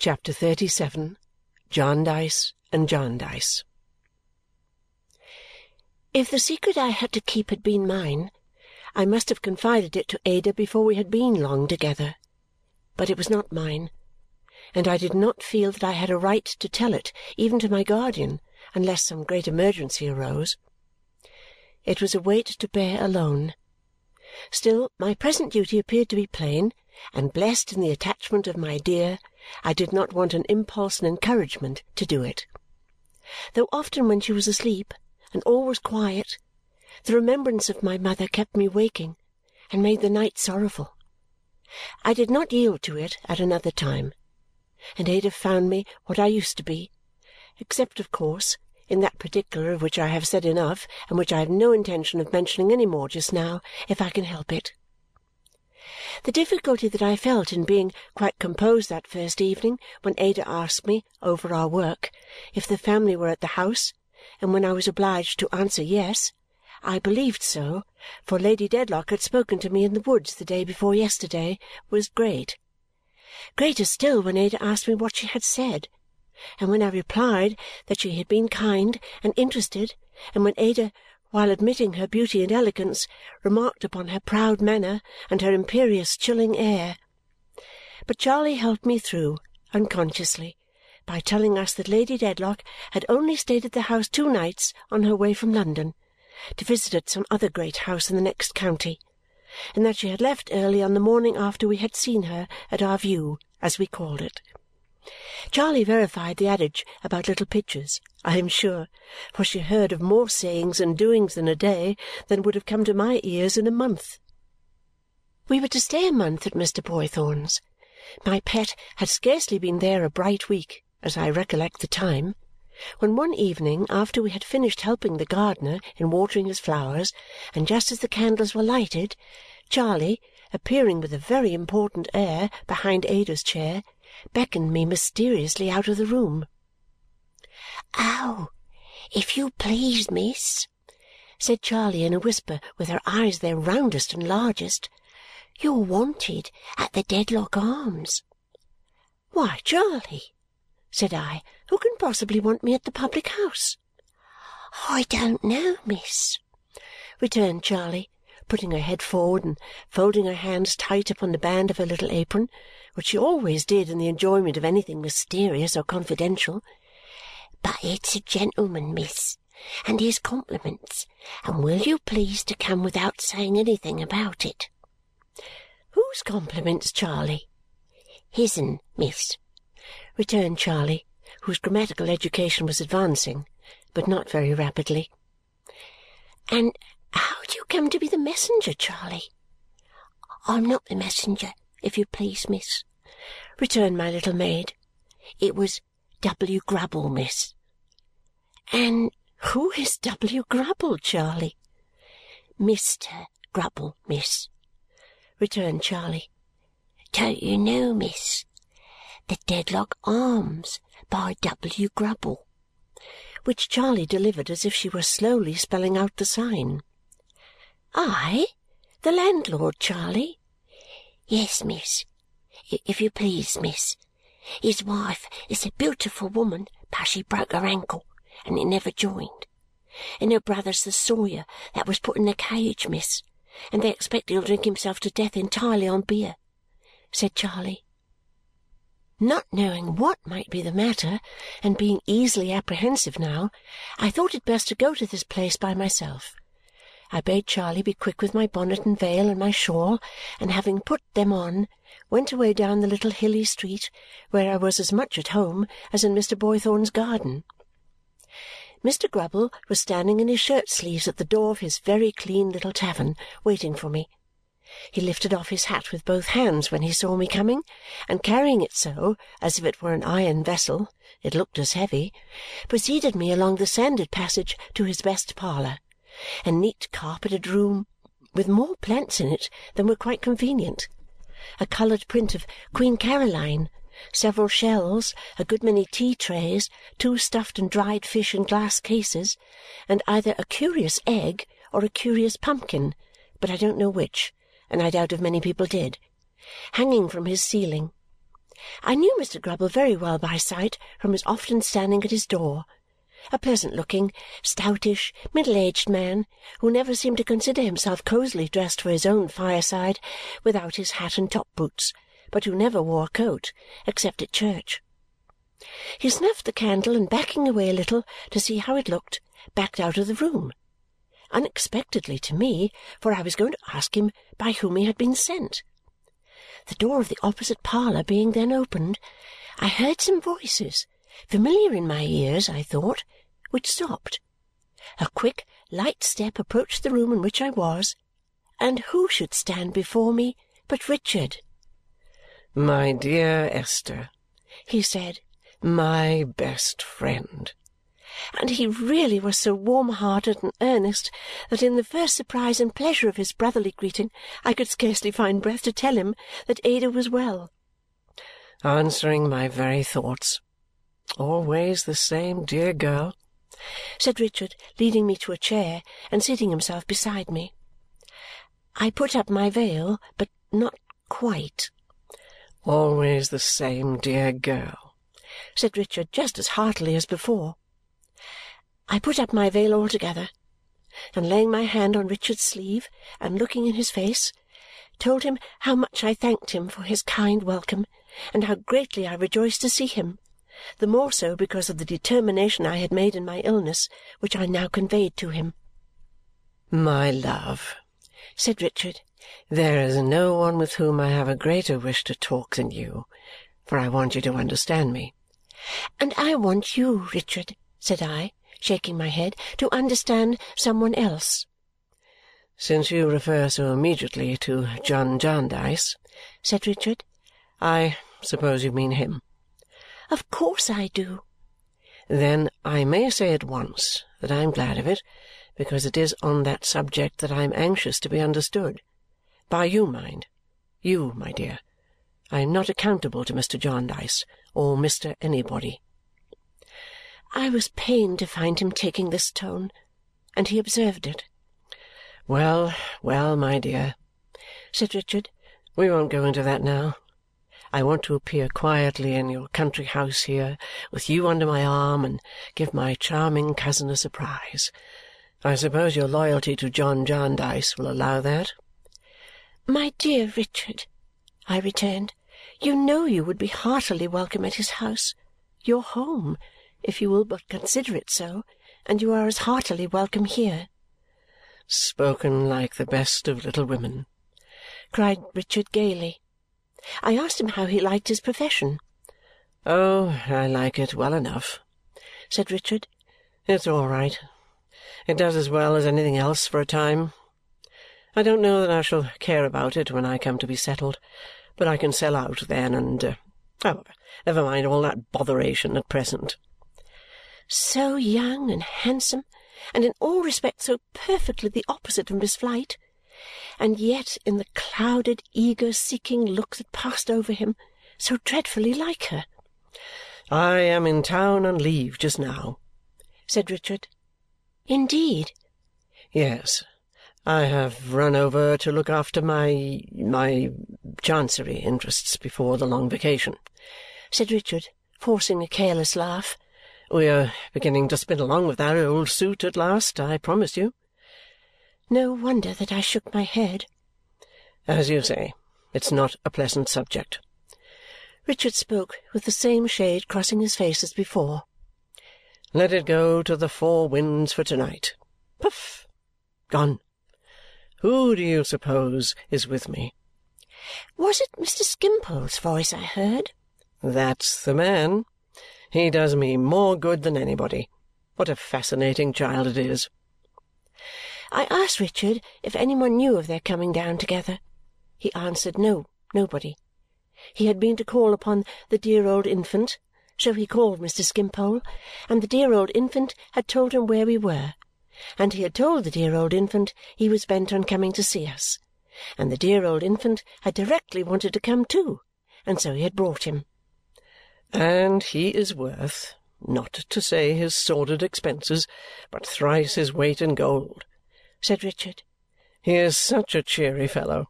Chapter 37 Jarndyce and Jarndyce If the secret I had to keep had been mine, I must have confided it to Ada before we had been long together. But it was not mine, and I did not feel that I had a right to tell it even to my guardian unless some great emergency arose. It was a weight to bear alone. Still, my present duty appeared to be plain, and blessed in the attachment of my dear, I did not want an impulse and encouragement to do it. Though often when she was asleep and all was quiet, the remembrance of my mother kept me waking and made the night sorrowful. I did not yield to it at another time, and Ada found me what I used to be, except, of course, in that particular of which I have said enough and which I have no intention of mentioning any more just now if I can help it. The difficulty that I felt in being quite composed that first evening when Ada asked me, over our work, if the family were at the house, and when I was obliged to answer yes, I believed so, for Lady Dedlock had spoken to me in the woods the day before yesterday, was great. Greater still when Ada asked me what she had said, and when I replied that she had been kind and interested, and when Ada, while admitting her beauty and elegance, remarked upon her proud manner and her imperious chilling air. But Charley helped me through, unconsciously, by telling us that Lady Dedlock had only stayed at the house two nights on her way from London to visit at some other great house in the next county, and that she had left early on the morning after we had seen her at our view, as we called it. Charley verified the adage about little pitchers, I am sure, for she heard of more sayings and doings in a day than would have come to my ears in a month. We were to stay a month at Mr. Boythorn's. My pet had scarcely been there a bright week, as I recollect the time, when one evening after we had finished helping the gardener in watering his flowers, and just as the candles were lighted, Charley, appearing with a very important air behind Ada's chair, beckoned me mysteriously out of the room. "Oh, if you please, miss," said Charley in a whisper with her eyes their roundest and largest, "you're wanted at the Dedlock Arms." "Why, Charley," said I, "who can possibly want me at the public house?" "I don't know, miss," returned Charley, putting her head forward and folding her hands tight upon the band of her little apron which she always did in the enjoyment of anything mysterious or confidential. "But it's a gentleman, miss, and his compliments, and will you please to come without saying anything about it?" "Whose compliments, Charley?" "His'n, miss," returned Charley, whose grammatical education was advancing, but not very rapidly. "And how do you come to be the messenger, Charley?" "I'm not the messenger, if you please, miss returned my little maid. It was W. Grubble, miss. And who is W. Grubble, Charley? Mr. Grubble, miss, returned Charley. Don't you know, miss? The Dedlock Arms by W. Grubble. Which Charley delivered as if she were slowly spelling out the sign. I? The landlord, Charley? Yes, miss if you please, miss. His wife is a beautiful woman, but she broke her ankle, and it never joined. And her brother's the sawyer that was put in the cage, miss, and they expect he'll drink himself to death entirely on beer," said Charley. Not knowing what might be the matter, and being easily apprehensive now, I thought it best to go to this place by myself. I bade Charley be quick with my bonnet and veil and my shawl, and having put them on, went away down the little hilly street, where I was as much at home as in Mr. Boythorn's garden. Mr. Grubble was standing in his shirt sleeves at the door of his very clean little tavern, waiting for me. He lifted off his hat with both hands when he saw me coming, and carrying it so, as if it were an iron vessel (it looked as heavy), preceded me along the sanded passage to his best parlour a neat carpeted room with more plants in it than were quite convenient, a coloured print of Queen Caroline, several shells, a good many tea trays, two stuffed and dried fish in glass cases, and either a curious egg or a curious pumpkin, but I don't know which, and I doubt if many people did, hanging from his ceiling. I knew Mr. Grubble very well by sight from his often standing at his door a pleasant-looking, stoutish, middle-aged man who never seemed to consider himself cosily dressed for his own fireside without his hat and top-boots, but who never wore a coat except at church. He snuffed the candle and backing away a little to see how it looked, backed out of the room. Unexpectedly to me, for I was going to ask him by whom he had been sent. The door of the opposite parlour being then opened, I heard some voices familiar in my ears, I thought, which stopped. A quick, light step approached the room in which I was, and who should stand before me but Richard. My dear Esther, he said, my best friend. And he really was so warm-hearted and earnest that in the first surprise and pleasure of his brotherly greeting I could scarcely find breath to tell him that Ada was well. Answering my very thoughts. Always the same dear girl, said Richard, leading me to a chair and seating himself beside me. I put up my veil, but not quite. Always the same dear girl, said Richard just as heartily as before. I put up my veil altogether, and laying my hand on Richard's sleeve and looking in his face, told him how much I thanked him for his kind welcome and how greatly I rejoiced to see him the more so because of the determination I had made in my illness, which I now conveyed to him. "My love," said Richard, "there is no one with whom I have a greater wish to talk than you, for I want you to understand me." "And I want you, Richard," said I, shaking my head, "to understand some one else." "Since you refer so immediately to John Jarndyce," said Richard, "I suppose you mean him. Of course I do. Then I may say at once that I am glad of it, because it is on that subject that I am anxious to be understood. By you, mind. You, my dear. I am not accountable to Mr. Jarndyce or Mr. Anybody. I was pained to find him taking this tone, and he observed it. Well, well, my dear, said Richard, we won't go into that now. I want to appear quietly in your country house here, with you under my arm, and give my charming cousin a surprise. I suppose your loyalty to John Jarndyce will allow that?" "My dear Richard," I returned, "you know you would be heartily welcome at his house your home, if you will but consider it so, and you are as heartily welcome here." "Spoken like the best of little women!" cried Richard gaily. I asked him how he liked his profession. "Oh, I like it well enough," said Richard. "It's all right. It does as well as anything else for a time. I don't know that I shall care about it when I come to be settled, but I can sell out then, and uh, however, never mind all that botheration at present." So young and handsome, and in all respects so perfectly the opposite of Miss Flite! And yet in the clouded, eager, seeking look that passed over him, so dreadfully like her. "I am in town on leave just now," said Richard. "Indeed?" "Yes. I have run over to look after my my Chancery interests before the long vacation," said Richard, forcing a careless laugh. "We are beginning to spin along with that old suit at last, I promise you. No wonder that I shook my head. As you say, it's not a pleasant subject. Richard spoke with the same shade crossing his face as before. Let it go to the four winds for to-night. Puff! Gone. Who do you suppose is with me? Was it Mr. Skimpole's voice I heard? That's the man. He does me more good than anybody. What a fascinating child it is! I asked Richard if any one knew of their coming down together. He answered no, nobody. He had been to call upon the dear old infant, so he called Mr. Skimpole, and the dear old infant had told him where we were, and he had told the dear old infant he was bent on coming to see us, and the dear old infant had directly wanted to come too, and so he had brought him. And he is worth, not to say his sordid expenses, but thrice his weight in gold said Richard. "He is such a cheery fellow.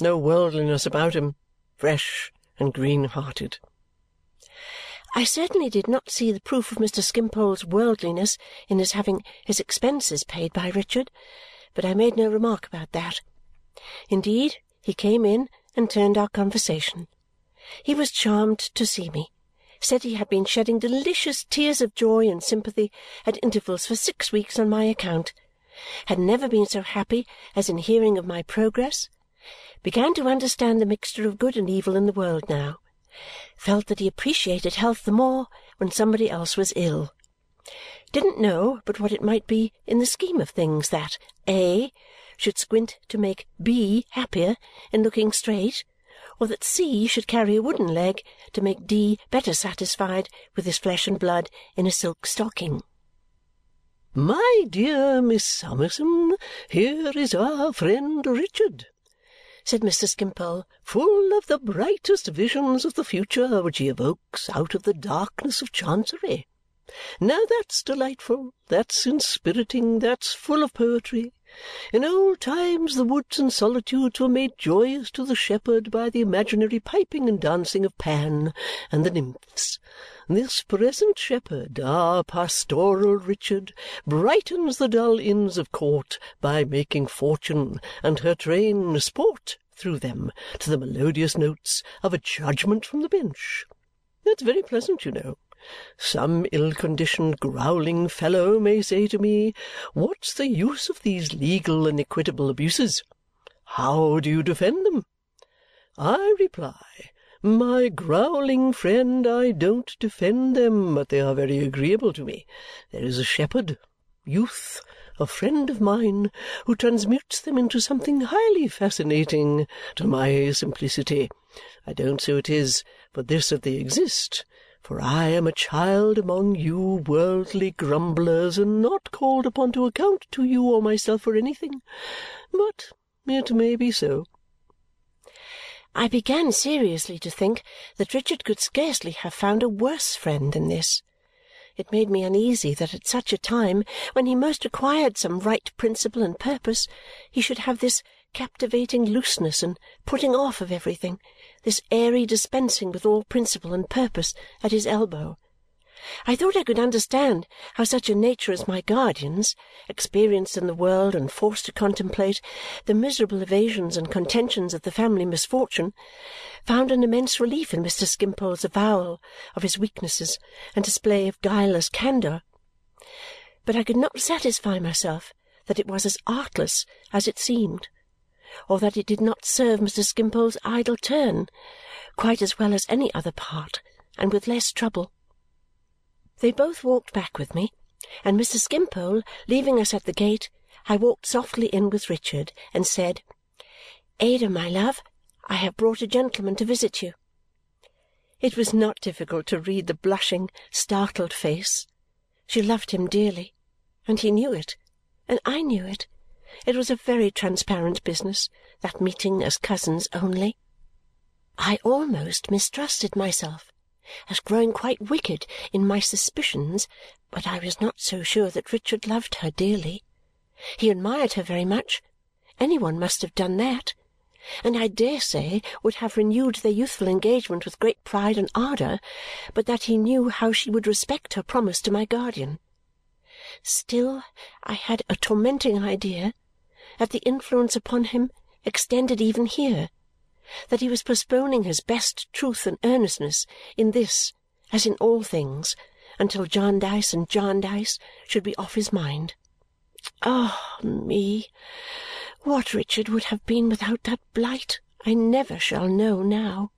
No worldliness about him. Fresh and green-hearted." I certainly did not see the proof of Mr. Skimpole's worldliness in his having his expenses paid by Richard, but I made no remark about that. Indeed, he came in and turned our conversation. He was charmed to see me, said he had been shedding delicious tears of joy and sympathy at intervals for six weeks on my account, had never been so happy as in hearing of my progress, began to understand the mixture of good and evil in the world now, felt that he appreciated health the more when somebody else was ill. Didn't know but what it might be in the scheme of things that A should squint to make B happier in looking straight, or that C should carry a wooden leg to make D better satisfied with his flesh and blood in a silk stocking. My dear Miss Summerson, here is our friend Richard said Mr. Skimpole, full of the brightest visions of the future which he evokes out of the darkness of Chancery. Now that's delightful, that's inspiriting, that's full of poetry. In old times the woods and solitudes were made joyous to the shepherd by the imaginary piping and dancing of Pan and the nymphs. This present shepherd, our pastoral Richard, brightens the dull inns of court by making Fortune and her train sport through them to the melodious notes of a judgment from the bench. That's very pleasant, you know. Some ill-conditioned growling fellow may say to me, What's the use of these legal and equitable abuses? How do you defend them? I reply, my growling friend, I don't defend them, but they are very agreeable to me. There is a shepherd, youth, a friend of mine, who transmutes them into something highly fascinating to my simplicity. I don't say it is for this that they exist, for I am a child among you worldly grumblers and not called upon to account to you or myself for anything. But it may be so. I began seriously to think that Richard could scarcely have found a worse friend than this. It made me uneasy that at such a time, when he most required some right principle and purpose, he should have this captivating looseness and putting off of everything, this airy dispensing with all principle and purpose, at his elbow. I thought I could understand how such a nature as my guardian's, experienced in the world and forced to contemplate the miserable evasions and contentions of the family misfortune, found an immense relief in Mr. Skimpole's avowal of his weaknesses and display of guileless candour. But I could not satisfy myself that it was as artless as it seemed, or that it did not serve Mr. Skimpole's idle turn quite as well as any other part and with less trouble. They both walked back with me, and Mr. Skimpole leaving us at the gate, I walked softly in with Richard and said, "Ada, my love, I have brought a gentleman to visit you." It was not difficult to read the blushing, startled face. She loved him dearly, and he knew it, and I knew it. It was a very transparent business, that meeting as cousins only. I almost mistrusted myself as growing quite wicked in my suspicions, but I was not so sure that Richard loved her dearly. He admired her very much. Any one must have done that, and I dare say would have renewed their youthful engagement with great pride and ardour, but that he knew how she would respect her promise to my guardian. Still, I had a tormenting idea that the influence upon him extended even here that he was postponing his best truth and earnestness in this as in all things until Jarndyce and Jarndyce should be off his mind. Ah, me! What Richard would have been without that blight, I never shall know now.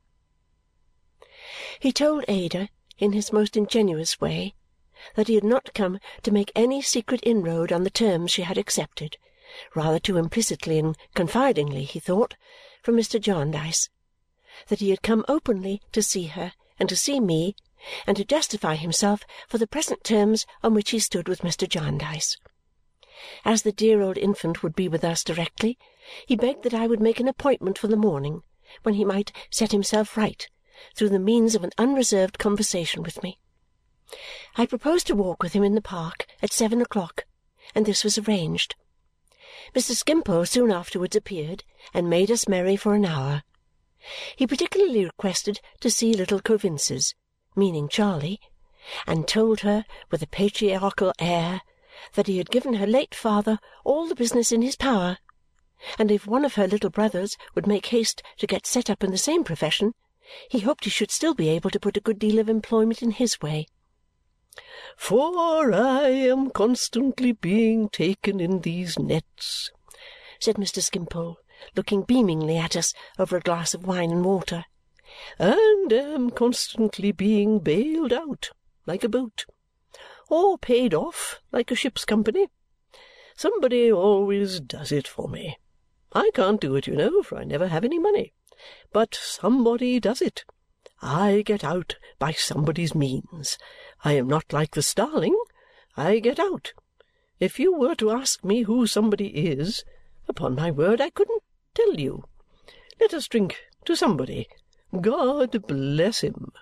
He told Ada, in his most ingenuous way, that he had not come to make any secret inroad on the terms she had accepted, rather too implicitly and confidingly, he thought, from Mr. Jarndyce, that he had come openly to see her and to see me and to justify himself for the present terms on which he stood with Mr. Jarndyce. As the dear old infant would be with us directly, he begged that I would make an appointment for the morning when he might set himself right through the means of an unreserved conversation with me. I proposed to walk with him in the park at seven o'clock, and this was arranged. Mr. Skimpole soon afterwards appeared and made us merry for an hour. He particularly requested to see little Coavinses, meaning Charley, and told her with a patriarchal air that he had given her late father all the business in his power, and if one of her little brothers would make haste to get set up in the same profession, he hoped he should still be able to put a good deal of employment in his way. "For I am constantly being taken in these nets," said Mr. Skimpole, looking beamingly at us over a glass of wine and water, "and am constantly being bailed out like a boat, or paid off like a ship's company. Somebody always does it for me. I can't do it, you know, for I never have any money. But somebody does it. I get out by somebody's means. I am not like the starling. I get out. If you were to ask me who somebody is, upon my word I couldn't tell you. Let us drink to somebody. God bless him!"